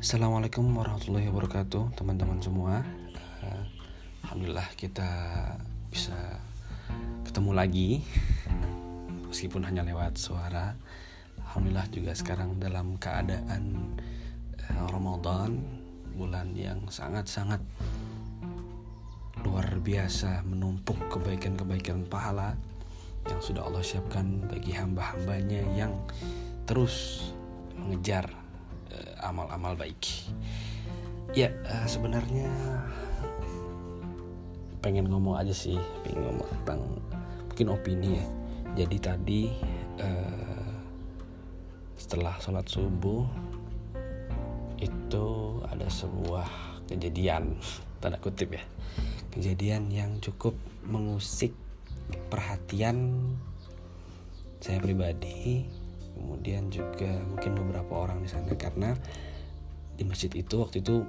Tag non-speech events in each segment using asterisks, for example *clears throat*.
Assalamualaikum warahmatullahi wabarakatuh teman-teman semua. Uh, Alhamdulillah kita bisa ketemu lagi Meskipun hanya lewat suara. Alhamdulillah juga sekarang dalam keadaan uh, Ramadan Bulan yang sangat-sangat luar biasa menumpuk kebaikan-kebaikan pahala Yang sudah Allah siapkan bagi hamba-hambanya yang terus mengejar amal-amal baik. Ya uh, sebenarnya pengen ngomong aja sih, pengen ngomong tentang mungkin opini ya. Jadi tadi uh, setelah sholat subuh itu ada sebuah kejadian *laughs* tanda kutip ya kejadian yang cukup mengusik perhatian saya pribadi kemudian juga mungkin beberapa orang di sana karena di masjid itu waktu itu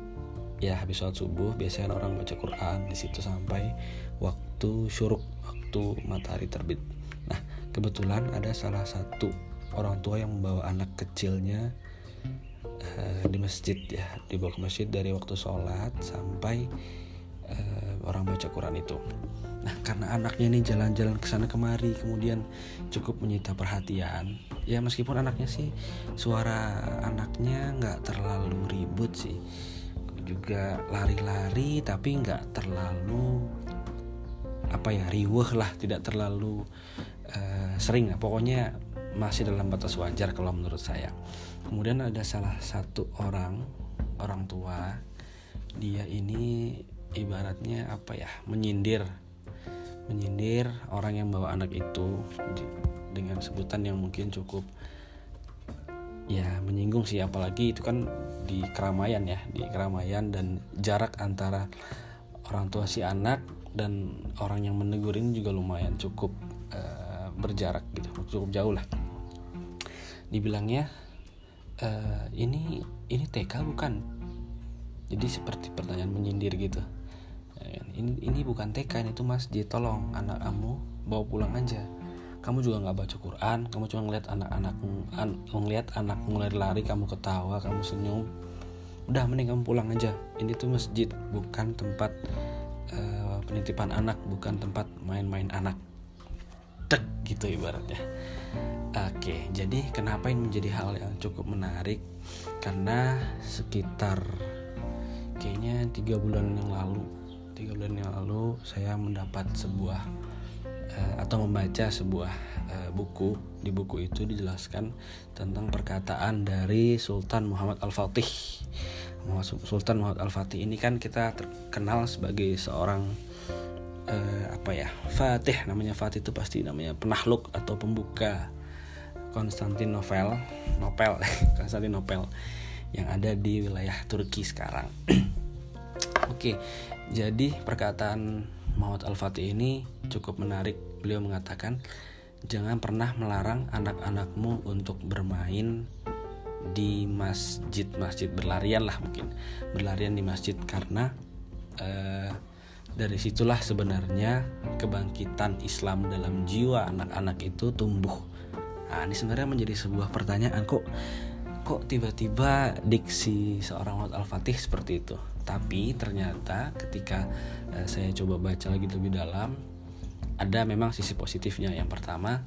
ya habis sholat subuh biasanya orang baca Quran di situ sampai waktu syuruk waktu matahari terbit. Nah kebetulan ada salah satu orang tua yang membawa anak kecilnya uh, di masjid ya dibawa ke masjid dari waktu sholat sampai uh, orang baca Quran itu Nah, karena anaknya ini jalan-jalan ke sana kemari, kemudian cukup menyita perhatian. Ya meskipun anaknya sih suara anaknya nggak terlalu ribut sih, juga lari-lari tapi nggak terlalu apa ya riuh lah, tidak terlalu uh, sering lah. Pokoknya masih dalam batas wajar kalau menurut saya. Kemudian ada salah satu orang orang tua, dia ini ibaratnya apa ya menyindir menyindir orang yang bawa anak itu dengan sebutan yang mungkin cukup ya menyinggung sih. Apalagi itu kan di keramaian ya di keramaian dan jarak antara orang tua si anak dan orang yang menegur ini juga lumayan cukup uh, berjarak gitu cukup jauh lah. Dibilangnya uh, ini ini TK bukan? Jadi seperti pertanyaan menyindir gitu ini ini bukan TK ini tuh masjid tolong anak kamu bawa pulang aja. Kamu juga nggak baca Quran kamu cuma ngeliat anak-anak an, ngeliat anak mulai lari kamu ketawa kamu senyum. Udah mending kamu pulang aja. Ini tuh masjid bukan tempat uh, penitipan anak bukan tempat main-main anak. Tek gitu ibaratnya. Oke, jadi kenapa ini menjadi hal yang cukup menarik? Karena sekitar kayaknya tiga bulan yang lalu tiga bulan yang lalu saya mendapat sebuah uh, atau membaca sebuah uh, buku. Di buku itu dijelaskan tentang perkataan dari Sultan Muhammad Al-Fatih. Sultan Muhammad Al-Fatih ini kan kita terkenal sebagai seorang uh, apa ya Fatih. Namanya Fatih itu pasti namanya penakluk atau pembuka Konstantinopel Nopel *laughs* Konstantinopel yang ada di wilayah Turki sekarang *clears throat* Oke, jadi perkataan Muhammad Al-Fatih ini cukup menarik. Beliau mengatakan, "Jangan pernah melarang anak-anakmu untuk bermain di masjid-masjid berlarian lah mungkin. Berlarian di masjid karena uh, dari situlah sebenarnya kebangkitan Islam dalam jiwa anak-anak itu tumbuh." Nah, ini sebenarnya menjadi sebuah pertanyaan kok kok tiba-tiba diksi seorang Muhammad Al-Fatih seperti itu. Tapi ternyata ketika uh, saya coba baca lagi lebih dalam ada memang sisi positifnya. Yang pertama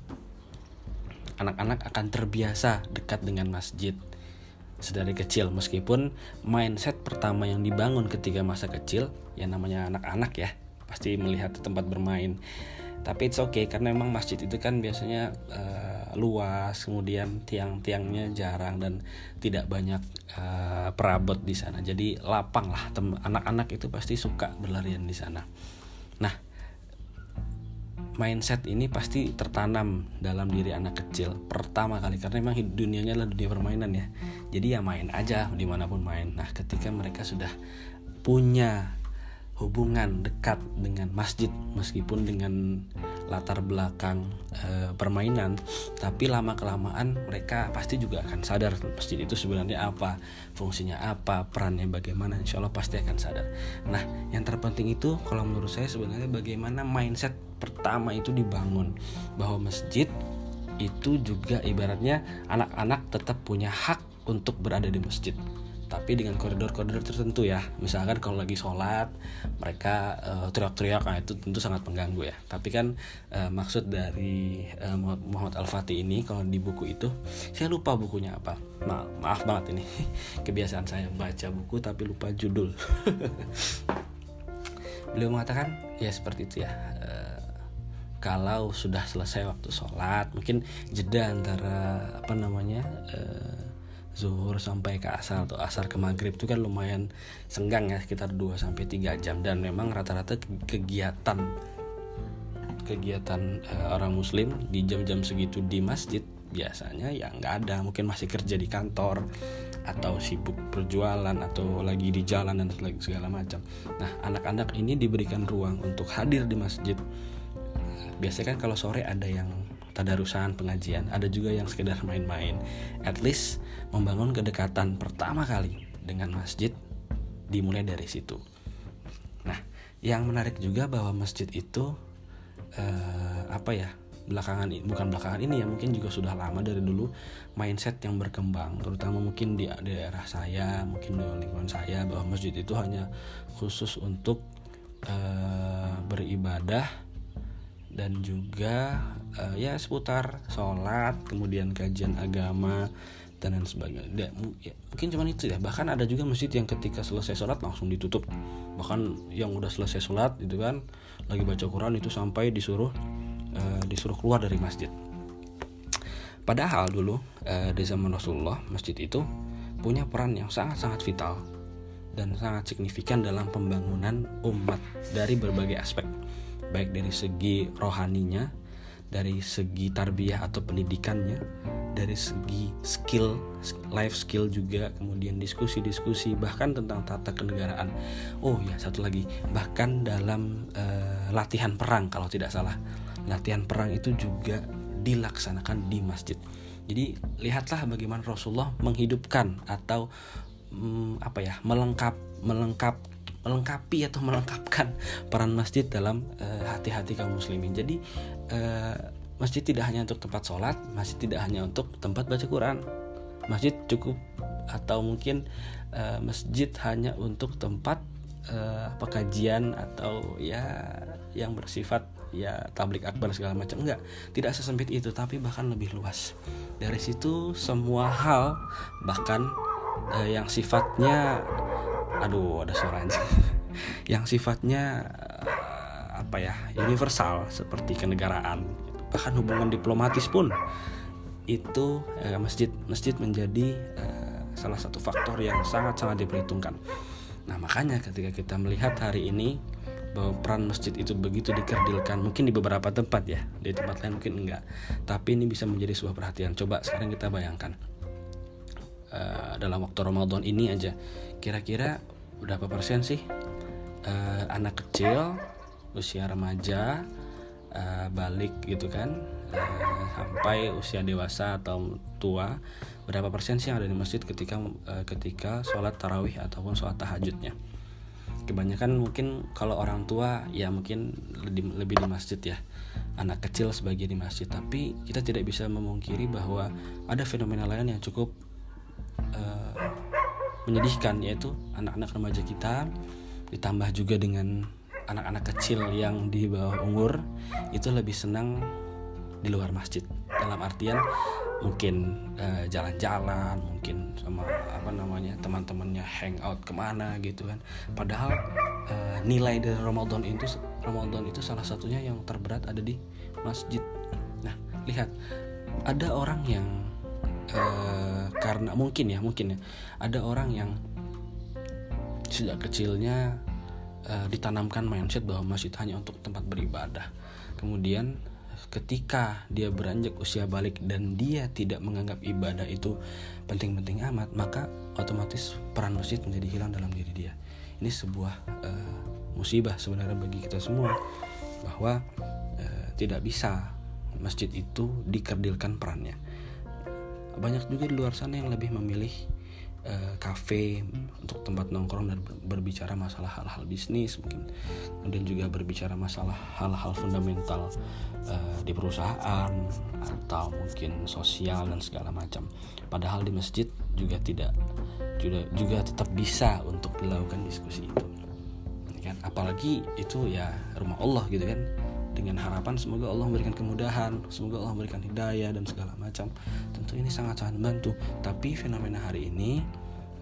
anak-anak akan terbiasa dekat dengan masjid sedari kecil. Meskipun mindset pertama yang dibangun ketika masa kecil yang namanya anak-anak ya pasti melihat tempat bermain. Tapi it's okay karena memang masjid itu kan biasanya uh, luas kemudian tiang-tiangnya jarang dan tidak banyak uh, perabot di sana. Jadi lapang lah anak-anak itu pasti suka berlarian di sana. Nah mindset ini pasti tertanam dalam diri anak kecil pertama kali karena memang dunianya adalah dunia permainan ya. Jadi ya main aja di mana pun main. Nah ketika mereka sudah punya hubungan dekat dengan masjid meskipun dengan latar belakang e, permainan tapi lama kelamaan mereka pasti juga akan sadar masjid itu sebenarnya apa fungsinya apa perannya bagaimana insya Allah pasti akan sadar. Nah yang terpenting itu kalau menurut saya sebenarnya bagaimana mindset pertama itu dibangun bahwa masjid itu juga ibaratnya anak-anak tetap punya hak untuk berada di masjid tapi dengan koridor-koridor tertentu ya. Misalkan kalau lagi sholat mereka uh, teriak-teriak nah itu tentu sangat mengganggu ya. Tapi kan uh, maksud dari uh, Muhammad Al Fatih ini kalau di buku itu saya lupa bukunya apa. Ma maaf banget ini *laughs* kebiasaan saya baca buku tapi lupa judul. *laughs* Beliau mengatakan ya seperti itu ya uh, kalau sudah selesai waktu sholat mungkin jeda antara apa namanya uh, zuhur sampai ke asar atau asar ke maghrib itu kan lumayan senggang ya sekitar 2 sampai 3 jam. Dan memang rata-rata kegiatan kegiatan uh, orang muslim di jam-jam segitu di masjid biasanya ya nggak ada. Mungkin masih kerja di kantor atau sibuk berjualan atau lagi di jalan dan segala macam. Nah anak-anak ini diberikan ruang untuk hadir di masjid. Biasanya kan kalau sore ada yang tadarusan pengajian. Ada juga yang sekedar main-main. At least membangun kedekatan pertama kali dengan masjid dimulai dari situ. Nah yang menarik juga bahwa masjid itu uh, apa ya belakangan bukan belakangan ini ya mungkin juga sudah lama dari dulu mindset yang berkembang. Terutama mungkin di daerah saya mungkin di lingkungan saya bahwa masjid itu hanya khusus untuk uh, beribadah dan juga uh, ya seputar sholat kemudian kajian agama dan lain sebagainya. Ya, mungkin cuma itu ya. Bahkan ada juga masjid yang ketika selesai sholat langsung ditutup. Bahkan yang udah selesai sholat itu kan lagi baca Quran itu sampai disuruh uh, disuruh keluar dari masjid. Padahal dulu uh, di zaman Rasulullah masjid itu punya peran yang sangat-sangat vital dan sangat signifikan dalam pembangunan umat dari berbagai aspek. Baik dari segi rohaninya, dari segi tarbiyah atau pendidikannya, dari segi skill, life skill juga, kemudian diskusi-diskusi bahkan tentang tata kenegaraan. Oh ya, satu lagi, bahkan dalam uh, latihan perang kalau tidak salah. Latihan perang itu juga dilaksanakan di masjid. Jadi lihatlah bagaimana Rasulullah menghidupkan atau um, apa ya, melengkap melengkap melengkapi atau melengkapkan peran masjid dalam uh, hati-hati kaum muslimin. Jadi uh, masjid tidak hanya untuk tempat sholat, masjid tidak hanya untuk tempat baca Quran. Masjid cukup atau mungkin uh, masjid hanya untuk tempat uh, pekajian atau ya yang bersifat ya tablik akbar segala macam. Enggak tidak sesempit itu tapi bahkan lebih luas. Dari situ semua hal bahkan uh, yang sifatnya aduh ada suara *laughs* yang sifatnya apa ya universal seperti kenegaraan. Bahkan hubungan diplomatis pun itu uh, masjid masjid menjadi uh, salah satu faktor yang sangat sangat diperhitungkan. Nah makanya ketika kita melihat hari ini bahwa peran masjid itu begitu dikerdilkan mungkin di beberapa tempat ya di tempat lain mungkin enggak tapi ini bisa menjadi sebuah perhatian. Coba sekarang kita bayangkan uh, dalam waktu Ramadan ini aja kira-kira berapa persen sih uh, anak kecil usia remaja uh, balik gitu kan uh, sampai usia dewasa atau tua berapa persen sih yang ada di masjid ketika uh, ketika sholat tarawih ataupun sholat tahajudnya? Kebanyakan mungkin kalau orang tua ya mungkin lebih, lebih di masjid ya anak kecil sebagai di masjid. Tapi kita tidak bisa memungkiri bahwa ada fenomena lain yang cukup uh, menyedihkan yaitu anak-anak remaja kita ditambah juga dengan anak-anak kecil yang di bawah umur itu lebih senang di luar masjid. Dalam artian mungkin eh, jalan-jalan mungkin sama apa namanya teman-temannya hangout ke mana gitu kan. Padahal uh, nilai dari Ramadan itu Ramadan itu salah satunya yang terberat ada di masjid. Nah lihat ada orang yang uh, karena mungkin ya mungkin ya ada orang yang sejak kecilnya uh, ditanamkan mindset bahwa masjid hanya untuk tempat beribadah. Kemudian ketika dia beranjak usia balik dan dia tidak menganggap ibadah itu penting-penting amat maka otomatis peran masjid menjadi hilang dalam diri dia. Ini sebuah uh, musibah sebenarnya bagi kita semua bahwa uh, tidak bisa masjid itu dikerdilkan perannya. Banyak juga di luar sana yang lebih memilih kafe untuk tempat nongkrong dan berbicara masalah hal-hal bisnis mungkin. Kemudian juga berbicara masalah hal-hal fundamental uh, di perusahaan atau mungkin sosial dan segala macam. Padahal di masjid juga tidak juga juga tetap bisa untuk dilakukan diskusi itu. Kan? Apalagi itu ya rumah Allah gitu kan dengan harapan semoga Allah memberikan kemudahan, semoga Allah memberikan hidayah dan segala macam. Tentu ini sangat-sangat membantu. Tapi fenomena hari ini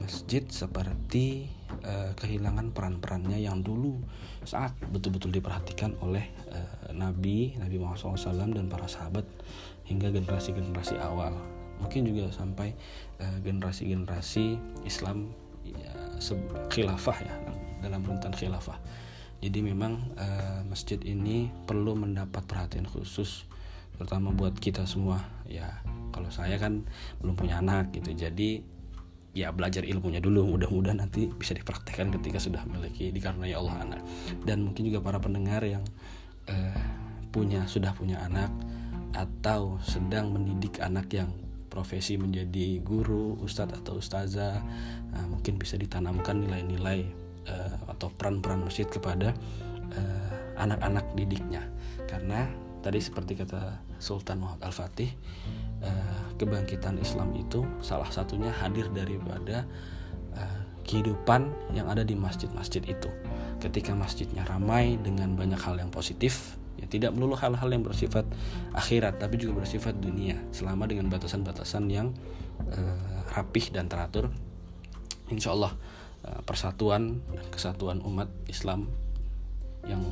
masjid seperti uh, kehilangan peran-perannya yang dulu saat betul-betul diperhatikan oleh uh, Nabi Nabi Muhammad SAW dan para sahabat hingga generasi-generasi awal. Mungkin juga sampai uh, generasi-generasi Islam ya, khilafah ya dalam rentan khilafah jadi memang uh, masjid ini perlu mendapat perhatian khusus terutama buat kita semua. Ya kalau saya kan belum punya anak gitu jadi ya belajar ilmunya dulu. Mudah-mudahan nanti bisa dipraktekkan ketika sudah memiliki dikarenai Allah anak. Dan mungkin juga para pendengar yang uh, punya sudah punya anak atau sedang mendidik anak yang profesi menjadi guru, ustadz atau ustazah, nah, mungkin bisa ditanamkan nilai-nilai uh, atau peran-peran masjid kepada uh, anak-anak didiknya. Karena tadi seperti kata Sultan Muhammad Al-Fatih uh, kebangkitan Islam itu salah satunya hadir daripada uh, kehidupan yang ada di masjid-masjid itu. Ketika masjidnya ramai dengan banyak hal yang positif ya tidak melulu hal-hal yang bersifat akhirat tapi juga bersifat dunia selama dengan batasan-batasan yang uh, rapih dan teratur. Insya Allah Eh, persatuan dan kesatuan umat Islam yang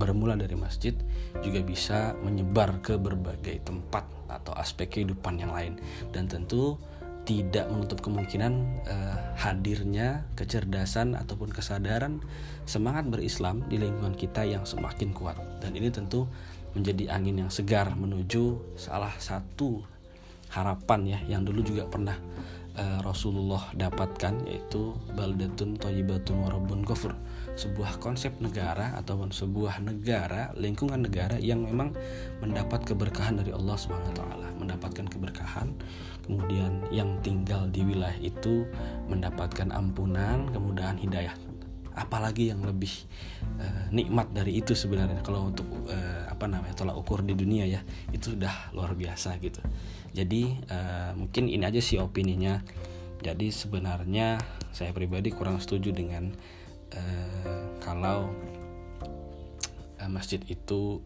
bermula dari masjid juga bisa menyebar ke berbagai tempat atau aspek kehidupan yang lain. Dan tentu tidak menutup kemungkinan uh, hadirnya kecerdasan ataupun kesadaran semangat berislam di lingkungan kita yang semakin kuat. Dan ini tentu menjadi angin yang segar menuju salah satu harapan ya yang dulu juga pernah uh, Rasulullah dapatkan yaitu baldatun thayyibatun warabun kufur sebuah konsep negara ataupun sebuah negara lingkungan negara yang memang mendapat keberkahan dari Allah swt mendapatkan keberkahan kemudian yang tinggal di wilayah itu mendapatkan ampunan kemudahan hidayah apalagi yang lebih uh, nikmat dari itu sebenarnya. Kalau untuk uh, apa namanya tolak ukur di dunia ya itu sudah luar biasa gitu. Jadi uh, mungkin ini aja sih opininya. Jadi sebenarnya saya pribadi kurang setuju dengan uh, kalau uh, masjid itu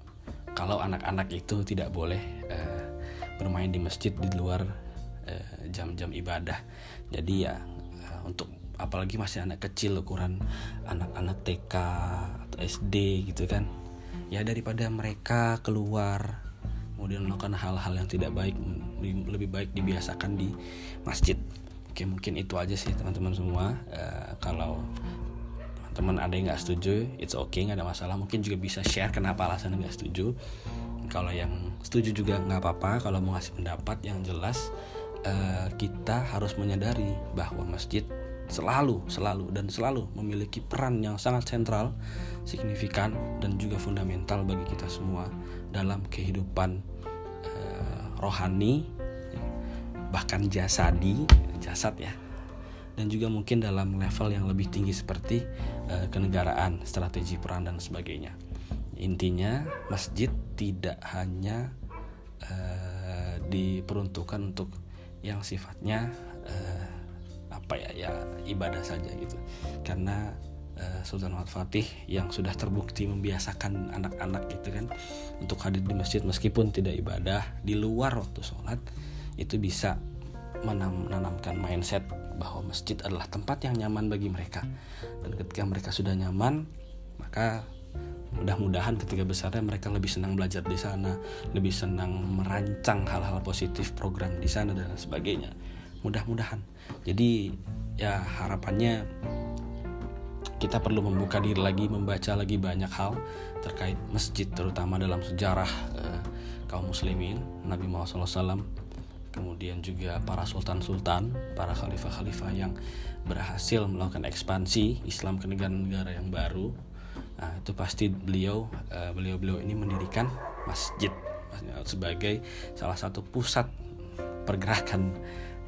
kalau anak-anak itu tidak boleh uh, bermain di masjid di luar jam-jam ibadah. Jadi ya untuk apalagi masih anak kecil ukuran anak-anak TK atau SD gitu kan. Ya daripada mereka keluar kemudian melakukan hal-hal yang tidak baik lebih baik dibiasakan di masjid. Oke mungkin itu aja sih teman-teman semua. Uh, kalau teman-teman ada yang nggak setuju it's okay nggak ada masalah. Mungkin juga bisa share kenapa alasan nggak setuju. Kalau yang setuju juga nggak apa-apa. Kalau mau ngasih pendapat yang jelas uh, kita harus menyadari bahwa masjid selalu selalu dan selalu memiliki peran yang sangat sentral signifikan dan juga fundamental bagi kita semua dalam kehidupan rohani bahkan jasadi jasad ya dan juga mungkin dalam level yang lebih tinggi seperti uh, kenegaraan, strategi peran dan sebagainya. Intinya masjid tidak hanya uh, diperuntukkan untuk yang sifatnya uh, apa ya ya ibadah saja gitu. Karena uh, Sultan Muhammad Fatih yang sudah terbukti membiasakan anak-anak gitu kan untuk hadir di masjid meskipun tidak ibadah di luar waktu sholat itu bisa menanamkan mindset bahwa masjid adalah tempat yang nyaman bagi mereka dan ketika mereka sudah nyaman maka mudah-mudahan ketika besarnya mereka lebih senang belajar di sana lebih senang merancang hal-hal positif program di sana dan sebagainya mudah-mudahan. Jadi ya harapannya kita perlu membuka diri lagi membaca lagi banyak hal terkait masjid terutama dalam sejarah uh, kaum muslimin Nabi Muhammad SAW kemudian juga para sultan-sultan para khalifah-khalifah yang berhasil melakukan ekspansi Islam ke negara-negara yang baru. Nah, itu pasti beliau uh, beliau-beliau ini mendirikan masjid sebagai salah satu pusat pergerakan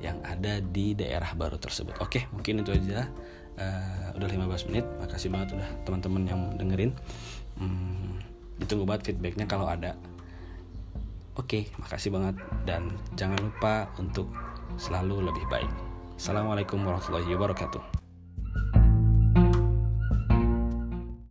yang ada di daerah baru tersebut. Oke, mungkin itu aja. Uh, udah 15 menit. Makasih banget udah teman-teman yang dengerin. Hmm, ditunggu banget feedbacknya kalau ada. Oke, makasih banget dan jangan lupa untuk selalu lebih baik. Assalamualaikum warahmatullahi wabarakatuh.